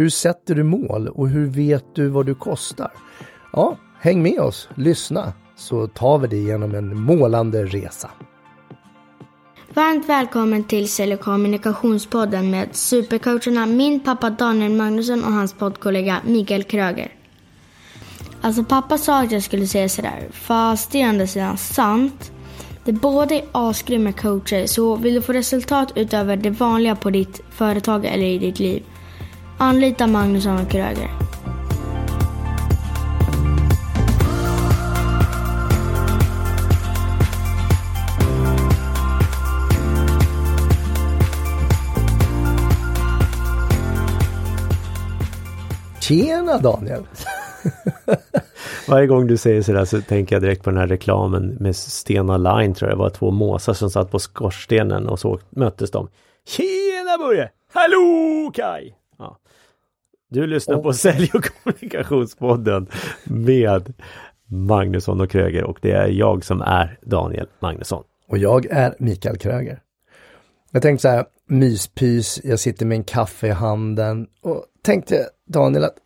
Hur sätter du mål och hur vet du vad du kostar? Ja, häng med oss, lyssna, så tar vi det genom en målande resa. Varmt välkommen till Sälj och kommunikationspodden med supercoacherna min pappa Daniel Magnusson och hans poddkollega Mikael Kröger. Alltså pappa sa att jag skulle säga sådär, fast det är ändå sidan sant. Det båda är asgrymma coacher, så vill du få resultat utöver det vanliga på ditt företag eller i ditt liv, anlita Magnusson och Kröger. Tjena Daniel! Varje gång du säger sådär så tänker jag direkt på den här reklamen med Stena Line tror jag det var två måsar som satt på skorstenen och så möttes de. Tjena Börje! Hallå Kai! Du lyssnar på Sälj och kommunikationspodden med Magnusson och Kröger och det är jag som är Daniel Magnusson. Och jag är Mikael Kröger. Jag tänkte så här, myspys, jag sitter med en kaffe i handen och tänkte Daniel att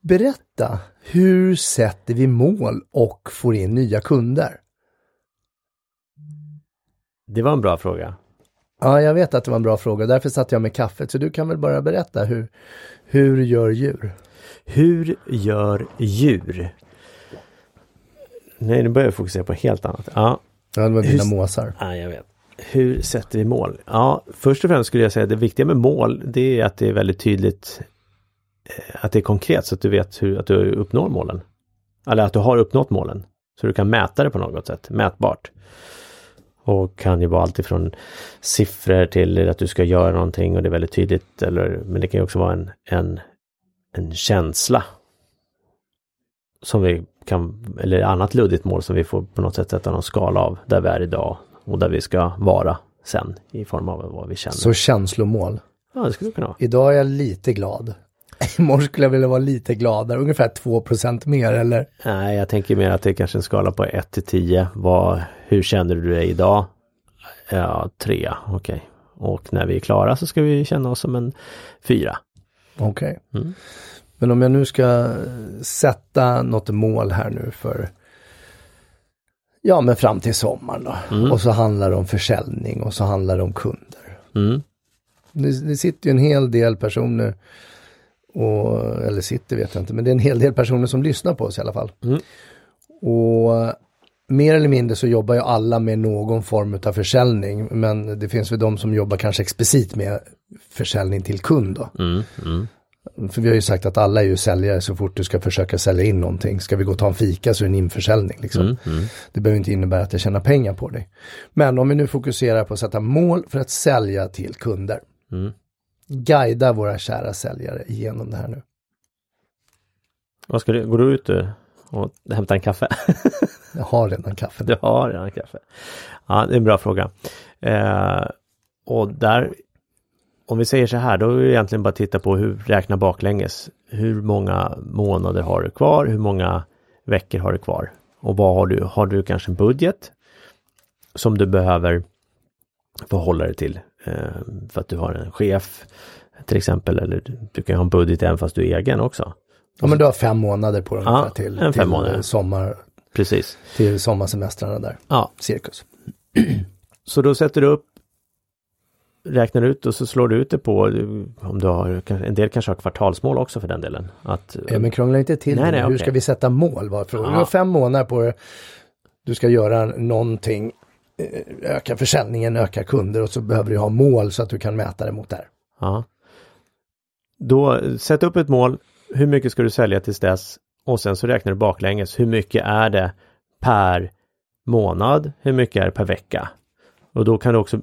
berätta, hur sätter vi mål och får in nya kunder? Det var en bra fråga. Ja, jag vet att det var en bra fråga. Därför satt jag med kaffet. Så du kan väl bara berätta hur, hur gör djur? Hur gör djur? Nej, nu börjar jag fokusera på helt annat. Ja, ja det var dina hur... måsar. Ja, jag vet. Hur sätter vi mål? Ja, först och främst skulle jag säga att det viktiga med mål, det är att det är väldigt tydligt Eh, att det är konkret så att du vet hur att du uppnår målen. Eller att du har uppnått målen. Så du kan mäta det på något sätt, mätbart. Och kan ju vara alltifrån siffror till att du ska göra någonting och det är väldigt tydligt. Eller, men det kan ju också vara en, en, en känsla. Som vi kan, eller annat luddigt mål som vi får på något sätt sätta någon skala av där vi är idag och där vi ska vara sen i form av vad vi känner. Så känslomål? Ja, det skulle det kunna vara. Idag är jag lite glad. Imorgon skulle jag vilja vara lite gladare, ungefär 2% mer eller? Nej, jag tänker mer att det är kanske en skala på 1 till 10. Vad, hur känner du dig idag? Ja, 3, okej. Okay. Och när vi är klara så ska vi känna oss som en 4. Okej. Okay. Mm. Men om jag nu ska sätta något mål här nu för Ja men fram till sommaren då. Mm. Och så handlar det om försäljning och så handlar det om kunder. Mm. Det, det sitter ju en hel del personer och, eller sitter vet jag inte, men det är en hel del personer som lyssnar på oss i alla fall. Mm. Och mer eller mindre så jobbar ju alla med någon form av försäljning, men det finns väl de som jobbar kanske explicit med försäljning till kund då. Mm, mm. För vi har ju sagt att alla är ju säljare så fort du ska försöka sälja in någonting. Ska vi gå och ta en fika så är det en införsäljning. Liksom. Mm, mm. Det behöver inte innebära att jag tjänar pengar på dig. Men om vi nu fokuserar på att sätta mål för att sälja till kunder. Mm guida våra kära säljare igenom det här nu. Vad ska du, går du ut och hämtar en kaffe? jag har redan kaffe. Du har redan kaffe. Ja, det är en bra fråga. Eh, och där, om vi säger så här, då är det egentligen bara titta på hur räkna baklänges. Hur många månader har du kvar? Hur många veckor har du kvar? Och vad har du? Har du kanske en budget som du behöver förhålla dig till? Eh, för att du har en chef till exempel eller du kan ha en budget även fast du är egen också. Ja men du har fem månader på dig ja, till, fem till månader. sommar. Precis. Till sommarsemestrarna där. Ja. Cirkus. Så då sätter du upp räknar ut och så slår du ut det på om du har, en del kanske har kvartalsmål också för den delen. Att, ja, men krångla inte till nej. Nej, Hur okay. ska vi sätta mål? Ja. Du har fem månader på det. Du ska göra någonting Eh, Eh, öka försäljningen, öka kunder och så behöver du ha mål så att du kan mäta det mot det här. Ja. Då sätt upp ett mål. Hur mycket ska du sälja tills dess? Och sen så räknar du baklänges. Hur mycket är det per månad? Hur mycket är det per vecka? Och då kan du också,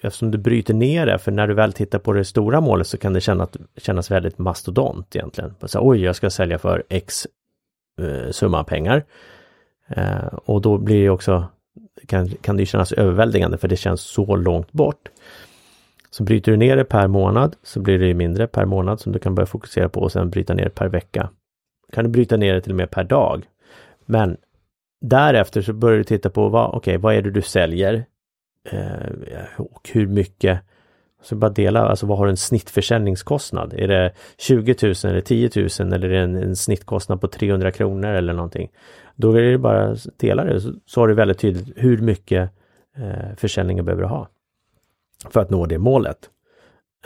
eftersom du bryter ner det, för när du väl tittar på det stora målet så kan det kännas, kännas väldigt mastodont egentligen. Så, Oj, jag ska sälja för X eh, summa pengar. Eh, och då blir det också kan, kan det kännas överväldigande för det känns så långt bort. Så bryter du ner det per månad så blir det mindre per månad som du kan börja fokusera på och sen bryta ner per vecka. Kan du bryta ner det till och med per dag. Men därefter så börjar du titta på vad, okay, vad är det du säljer? Eh, och hur mycket så bara dela, alltså vad har du en snittförsäljningskostnad? Är det 20 000 eller 10 000 eller är det en, en snittkostnad på 300 kronor eller någonting? Då är det bara dela det så, så har du väldigt tydligt hur mycket eh, försäljningen behöver du ha för att nå det målet.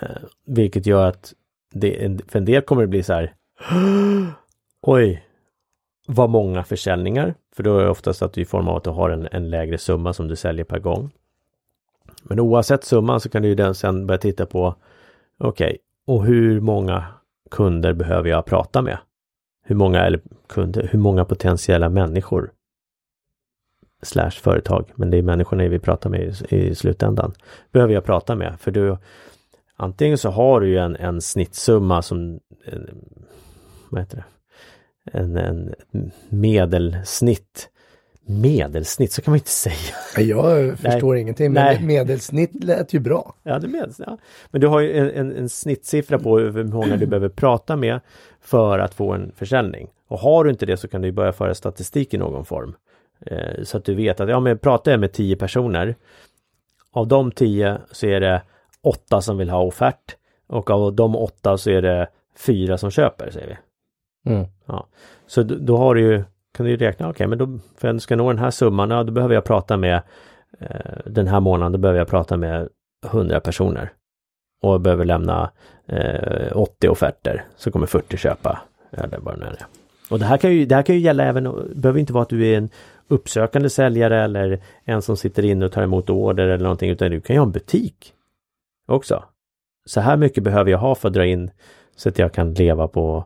Eh, vilket gör att det, för en del kommer det bli så här Oj, vad många försäljningar. För då är det oftast att du i form av att du har en, en lägre summa som du säljer per gång. Men oavsett summan så kan du ju den sen börja titta på Okej, okay, och hur många kunder behöver jag prata med? Hur många, eller kunder, hur många potentiella människor slash företag, men det är människorna vi pratar med i, i slutändan, behöver jag prata med. För du, antingen så har du ju en, en snittsumma som, en, vad heter det, en, en medelsnitt Medelsnitt, så kan man inte säga. Jag förstår Nej. ingenting, men Nej. medelsnitt lät ju bra. Ja, det medels, ja. Men du har ju en, en, en snittsiffra på hur många du behöver prata med för att få en försäljning. Och har du inte det så kan du börja föra statistik i någon form. Eh, så att du vet att, ja men pratar jag med tio personer, av de tio så är det åtta som vill ha offert och av de åtta så är det fyra som köper, säger vi. Mm. Ja. Så då, då har du ju, kan du ju räkna, okej okay, men då, för att jag ska nå den här summan, ja, då behöver jag prata med eh, den här månaden, då behöver jag prata med 100 personer. Och jag behöver lämna eh, 80 offerter, så kommer 40 köpa. Eller vad det nu är. Och det här kan ju, det här kan ju gälla även, det behöver inte vara att du är en uppsökande säljare eller en som sitter inne och tar emot order eller någonting, utan du kan ju ha en butik också. Så här mycket behöver jag ha för att dra in så att jag kan leva på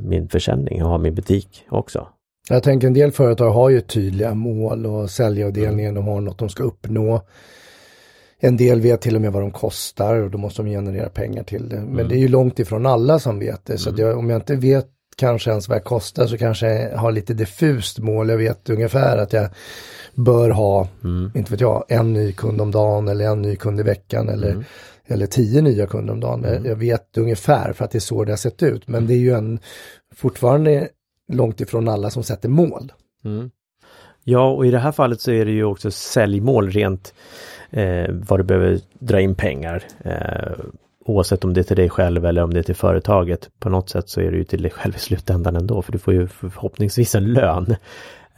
min försäljning och ha min butik också. Jag tänker en del företag har ju tydliga mål och säljavdelningen, mm. de har något de ska uppnå. En del vet till och med vad de kostar och då måste de generera pengar till det. Men mm. det är ju långt ifrån alla som vet det. Så mm. jag, om jag inte vet kanske ens vad jag kostar så kanske jag har lite diffust mål. Jag vet ungefär att jag bör ha, mm. inte vet jag, en ny kund om dagen eller en ny kund i veckan eller, mm. Eller tio nya kunder om dagen. Mm. Jag vet ungefär för att det är så det har sett ut. Men det är ju en fortfarande långt ifrån alla som sätter mål. Mm. Ja, och i det här fallet så är det ju också säljmål rent eh, vad du behöver dra in pengar. Eh, oavsett om det är till dig själv eller om det är till företaget. På något sätt så är det ju till dig själv i slutändan ändå, för du får ju förhoppningsvis en lön.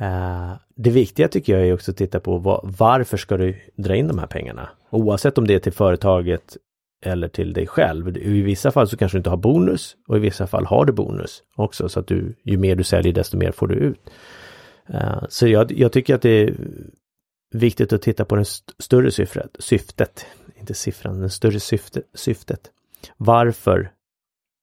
Uh, det viktiga tycker jag är också att titta på varför ska du dra in de här pengarna? Oavsett om det är till företaget eller till dig själv. I vissa fall så kanske du inte har bonus och i vissa fall har du bonus också så att du, ju mer du säljer desto mer får du ut. Uh, så jag, jag, tycker att det är viktigt att titta på det st större syftet, syftet inte siffran, det större syfte, syftet. Varför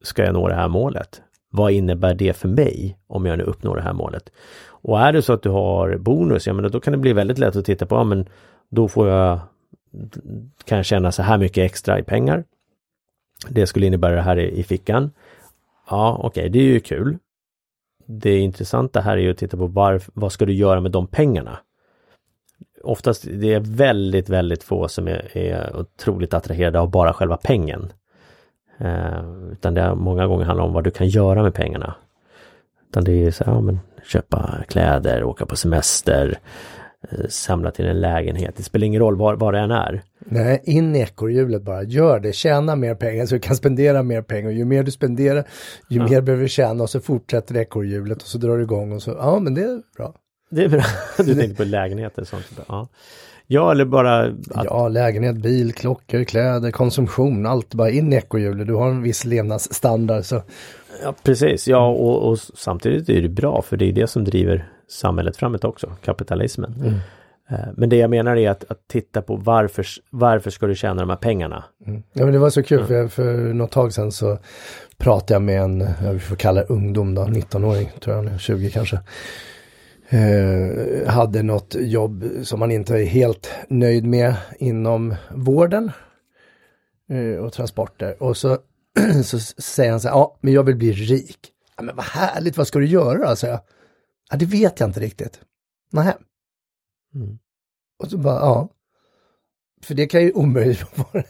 ska jag nå det här målet? Vad innebär det för mig om jag nu uppnår det här målet? Och är det så att du har bonus, ja men då kan det bli väldigt lätt att titta på, ja men då får jag, kan jag tjäna så här mycket extra i pengar. Det skulle innebära det här i, i fickan. Ja, okej, okay, det är ju kul. Det intressanta här är ju att titta på var, vad ska du göra med de pengarna? oftast det är väldigt, väldigt få som är, är otroligt attraherade av bara själva pengen. Eh, utan det är många gånger handlar om vad du kan göra med pengarna. Utan det är så här, ja, men, köpa kläder, åka på semester, eh, samla till en lägenhet. Det spelar ingen roll var, var det än är. Nej, in i ekorrhjulet bara. Gör det, tjäna mer pengar så du kan spendera mer pengar. Ju mer du spenderar, ju ja. mer behöver du tjäna och så fortsätter ekorrhjulet och så drar du igång och så, ja men det är bra. Det är bra. Du tänkte på lägenheter och sånt. Ja. Ja, eller bara... Att... Ja, lägenhet, bil, klockor, kläder, konsumtion, allt bara in i ekorrhjulet. Du har en viss levnadsstandard så... Ja, precis. Ja, och, och, samtidigt är det bra för det är det som driver samhället framåt också, kapitalismen. Mm. Eh, men det jag menar är att, att titta på varför, varför ska du tjäna de här pengarna? Mm. Ja men det var så kul mm. för, för något tag sedan så pratade jag med en, jag får kalla ungdom då, 19-åring tror jag nu, 20 kanske eh, hade något jobb som man inte är helt nöjd med inom vården eh, och transporter. Och så, så säger han så här, ja men jag vill bli rik. Ja, men vad härligt, vad ska du göra då? Så jag, ja det vet jag inte riktigt. Nej. Mm. Och så bara, ja. För det kan ju omöjligt vara,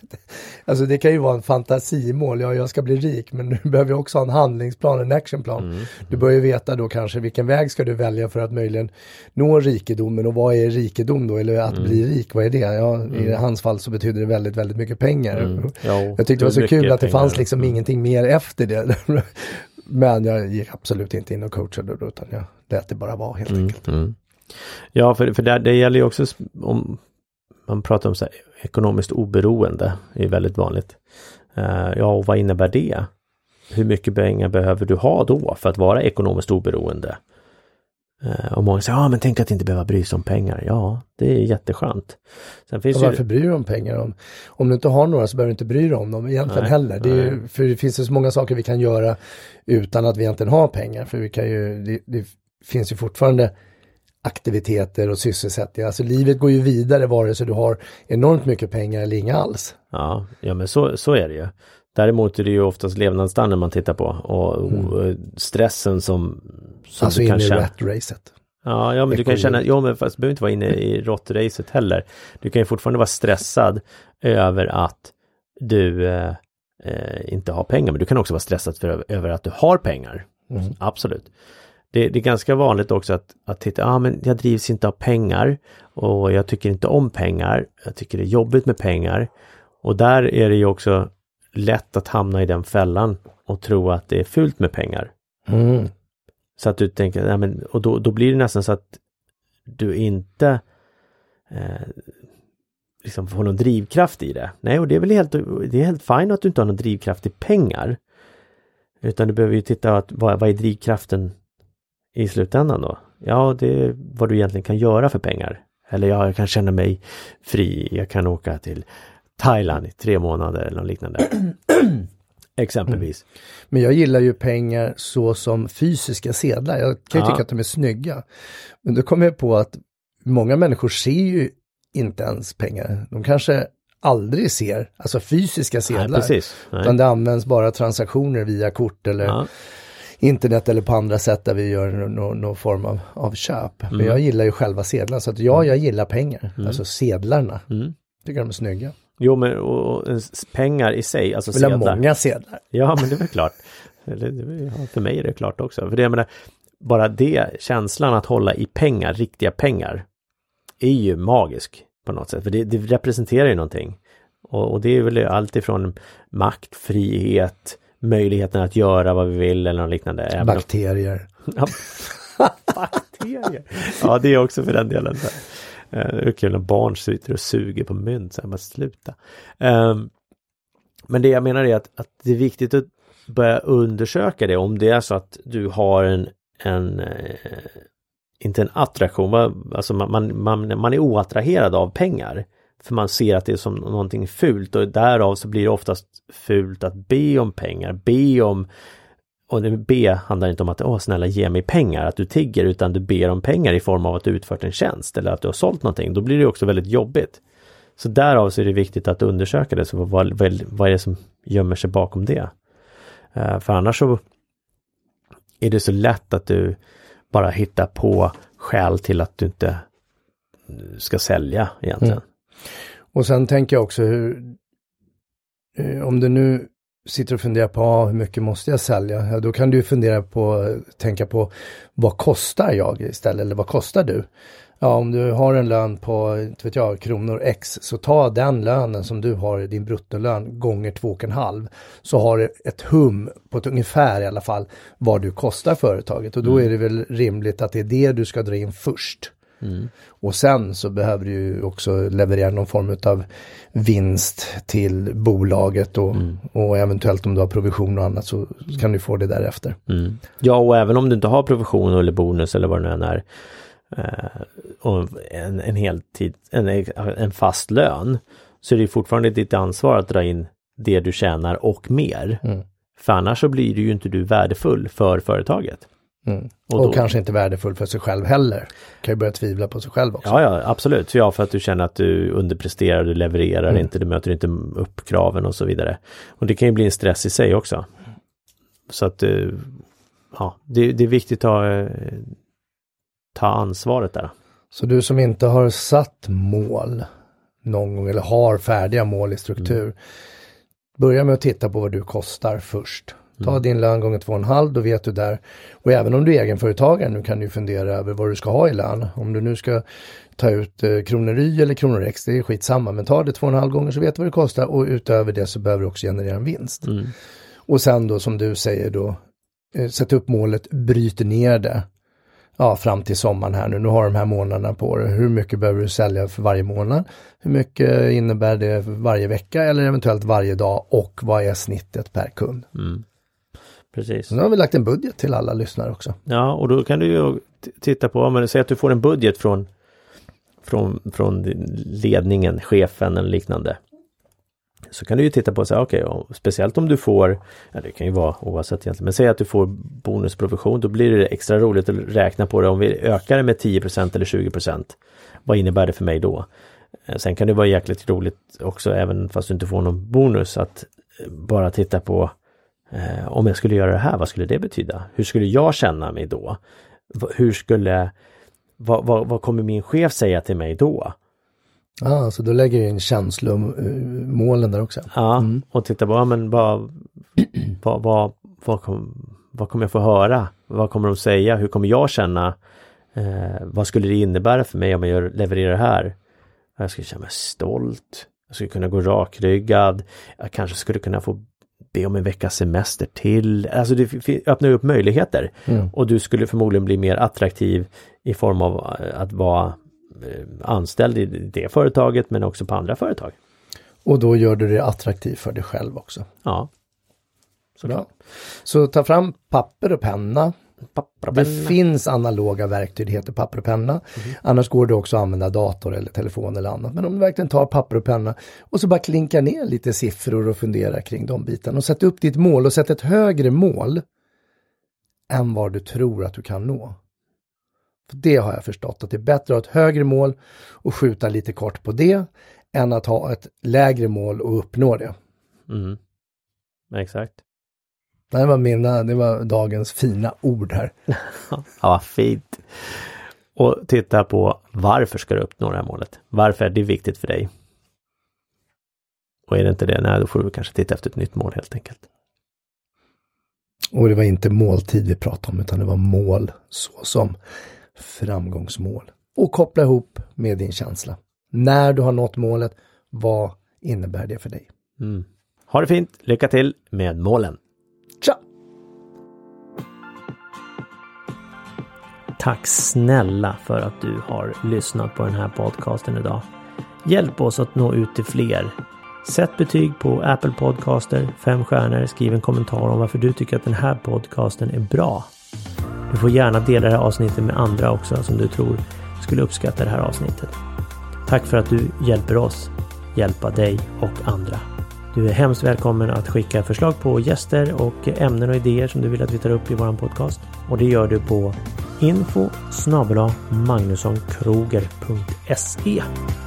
alltså det kan ju vara en fantasimål, ja jag ska bli rik men du behöver också ha en handlingsplan, en actionplan. Mm. Du bör ju veta då kanske vilken väg ska du välja för att möjligen nå rikedomen och vad är rikedom då eller att mm. bli rik, vad är det? Ja, mm. I hans fall så betyder det väldigt, väldigt mycket pengar. Mm. Jo, jag tyckte det var så kul att det pengar. fanns liksom ingenting mer efter det. men jag gick absolut inte in och coachade utan jag lät det bara vara helt mm, enkelt. Mm. Ja, för, för det, det gäller ju också om man pratar om så här, ekonomiskt oberoende, det är väldigt vanligt. Uh, ja, och vad innebär det? Hur mycket pengar behöver du ha då för att vara ekonomiskt oberoende? Uh, och många säger, ja men tänk att inte behöva bry sig om pengar. Ja, det är jätteskönt. Sen finns och varför ju... bryr du dig om pengar? Om, om du inte har några så behöver du inte bry dig om dem egentligen nej, heller. Det är, för det finns ju så många saker vi kan göra utan att vi egentligen har pengar. För vi kan ju, det, det finns ju fortfarande aktiviteter och sysselsättning. Alltså livet går ju vidare vare sig du har enormt mycket pengar eller inga alls. Ja, ja men så, så är det ju. Däremot är det ju oftast levnadsstandard man tittar på och, mm. stressen som, som alltså du kan känna. Alltså in i racet. Ja, ja men du kan känna, ja men fast du behöver inte vara inne i råttracet heller. Du kan ju fortfarande vara stressad över att du eh, eh, inte har pengar, men du kan också vara stressad för, över att du har pengar. Mm. Absolut det, det, är ganska vanligt också att, att titta, ja ah, men jag drivs inte av pengar och jag tycker inte om pengar. Jag tycker det är jobbigt med pengar. Och där är det ju också lätt att hamna i den fällan och tro att det är fult med pengar. Mm. Så att du tänker, ja, men, och då, då blir det nästan så att du inte eh, liksom får någon drivkraft i det. Nej, och det är väl helt, det är helt fint att du inte har någon drivkraft i pengar. Utan du behöver ju titta att vad, vad är drivkraften i slutändan då? Ja, det är vad du egentligen kan göra för pengar. Eller ja, jag kan känna mig fri. Jag kan åka till Thailand i tre månader eller något liknande. Exempelvis. Mm. Men jag gillar ju pengar så som fysiska sedlar. Jag kan ju ja. tycka att de är snygga. Men då kommer jag på att många människor ser ju inte ens pengar. De kanske aldrig ser, alltså fysiska sedlar. Nej, precis. Nej. Utan det används bara transaktioner via kort eller ja internet eller på andra sätt där vi gör någon, någon form av, av köp. Mm. Men jag gillar ju själva sedlarna så att ja, jag gillar pengar, mm. alltså sedlarna. Mm. Tycker de är snygga. Jo men och, och, pengar i sig, alltså Vill sedlar. många sedlar. Ja men det är väl klart. för mig är det klart också. För det jag menar, bara det, känslan att hålla i pengar, riktiga pengar, är ju magisk på något sätt. För det, det representerar ju någonting. Och, och, det är väl allt ifrån makt, frihet, möjligheten att göra vad vi vill eller något liknande. Bakterier. bakterier. Ja, det är också för den delen. Det är kul när barn sitter och suger på mynt, så här, bara sluta. Um, men det jag menar är att, att det är viktigt att börja undersöka det om det är så att du har en, en eh, inte en attraktion, alltså man, man, man, man är oattraherad av pengar. För man ser att det är som någonting fult och därav så blir det oftast fult att be om pengar, be om och det be handlar inte om att åh snälla ge mig pengar, att du tigger, utan du ber om pengar i form av att du utfört en tjänst eller att du har sålt någonting. Då blir det också väldigt jobbigt. Så därav så är det viktigt att undersöka det, så vad, vad, vad är det som gömmer sig bakom det? Uh, för annars så är det så lätt att du bara hittar på skäl till att du inte ska sälja egentligen. Mm. Och sen tänker jag också hur, eh, om du nu sitter och funderar på ah, hur mycket måste jag sälja? Ja, då kan du fundera på, tänka på vad kostar jag istället, eller vad kostar du? Ja, om du har en lön på, vet jag, kronor X, så ta den lönen som du har din bruttolön gånger två och en halv. Så har du ett hum på ett ungefär i alla fall vad du kostar företaget och då mm. är det väl rimligt att det är det du ska dra in först. Mm. Och sen så behöver du ju också leverera någon form av vinst till bolaget och, mm. och eventuellt om du har provision och annat så kan du få det därefter. Mm. Ja, och även om du inte har provision eller bonus eller vad det nu än är eh, och en, en heltid, en, en fast lön så är det fortfarande ditt ansvar att dra in det du tjänar och mer. Mm. För annars så blir du ju inte du värdefull för företaget. Mm. Och, och kanske inte värdefull för sig själv heller. Kan ju börja tvivla på sig själv också. Ja, ja absolut. Ja, för att du känner att du underpresterar, du levererar mm. inte, du möter inte upp kraven och så vidare. Och det kan ju bli en stress i sig också. Så att eh, ja, det, det är viktigt att ta, eh, ta ansvaret där. Så du som inte har satt mål någon gång eller har färdiga mål i struktur. Mm. Börja med att titta på vad du kostar först. Ta mm. din lön gånger två och en halv, då vet du där. Och även om du är egenföretagare nu kan du fundera över vad du ska ha i lön. Om du nu ska ta ut eh, kronor Y eller kronor X, det är skitsamma. Men ta det två och en halv gånger så vet du vad det kostar och utöver det så behöver du också generera en vinst. Mm. Och sen då som du säger då, eh, sätta upp målet, bryt ner det. Ja, fram till sommaren här nu. Nu har de här månaderna på dig. Hur mycket behöver du sälja för varje månad? Hur mycket innebär det varje vecka eller eventuellt varje dag? Och vad är snittet per kund? Mm. Precis. Nu har vi lagt en budget till alla lyssnare också. Ja, och då kan du ju titta på, men säg att du får en budget från från, från ledningen, chefen eller liknande. Så kan du ju titta på så okej, okay, speciellt om du får, ja det kan ju vara oavsett egentligen, men säg att du får bonusprovision, då blir det extra roligt att räkna på det. Om vi ökar det med 10% eller 20% vad innebär det för mig då? Eh, sen kan det vara jäkligt roligt också, även fast du inte får någon bonus, att eh, bara titta på eh, om jag skulle göra det här, vad skulle det betyda? Hur skulle jag känna mig då? Hur skulle vad, vad, vad kommer min chef säga till mig då? Ja, ah, så då lägger du in känslomålen där också. Ja, mm. och titta på, men vad, vad, vad, vad, kom, vad kommer jag få höra? Vad kommer de säga? Hur kommer jag känna? Eh, vad skulle det innebära för mig om jag gör, levererar det här? Jag skulle känna mig stolt. Jag skulle kunna gå rakryggad. Jag kanske skulle kunna få be om en veckas semester till. Alltså det öppnar upp möjligheter. Mm. Och du skulle förmodligen bli mer attraktiv i form av eh, att vara eh, anställd i det företaget men också på andra företag. Och då gör du det attraktivt för dig själv också. Ja. Så, bra. Så ta fram papper och penna. Papper och penna. Det finns analoga verktyg, det heter papper och penna. Mm. Annars går det också att använda dator eller telefon eller annat. Men om du verkligen tar papper och penna och så bara klinka ner lite siffror och fundera kring de bitarna och sätt upp ditt mål och sätt ett högre mål än vad du tror att du kan nå. För det har jag förstått, att det är bättre att ha ett högre mål och skjuta lite kort på det än att ha ett lägre mål och uppnå det. Mm. Exakt. Det var, mina, det var dagens fina ord här. ja, vad fint. Och titta på varför ska du uppnå det här målet? Varför är det viktigt för dig? Och är det inte det, nej då får du kanske titta efter ett nytt mål helt enkelt. Och det var inte måltid vi pratade om utan det var mål såsom framgångsmål. Och koppla ihop med din känsla. När du har nått målet, vad innebär det för dig? Mm. Ha det fint, lycka till med målen! Tack snälla för att du har lyssnat på den här podcasten idag. Hjälp oss att nå ut till fler. Sätt betyg på Apple Podcaster, fem stjärnor, skriv en kommentar om varför du tycker att den här podcasten är bra. Du får gärna dela det här avsnittet med andra också som du tror skulle uppskatta det här avsnittet. Tack för att du hjälper oss hjälpa dig och andra. Du är hemskt välkommen att skicka förslag på gäster och ämnen och idéer som du vill att vi tar upp i vår podcast. Och det gör du på info magnussonkroger.se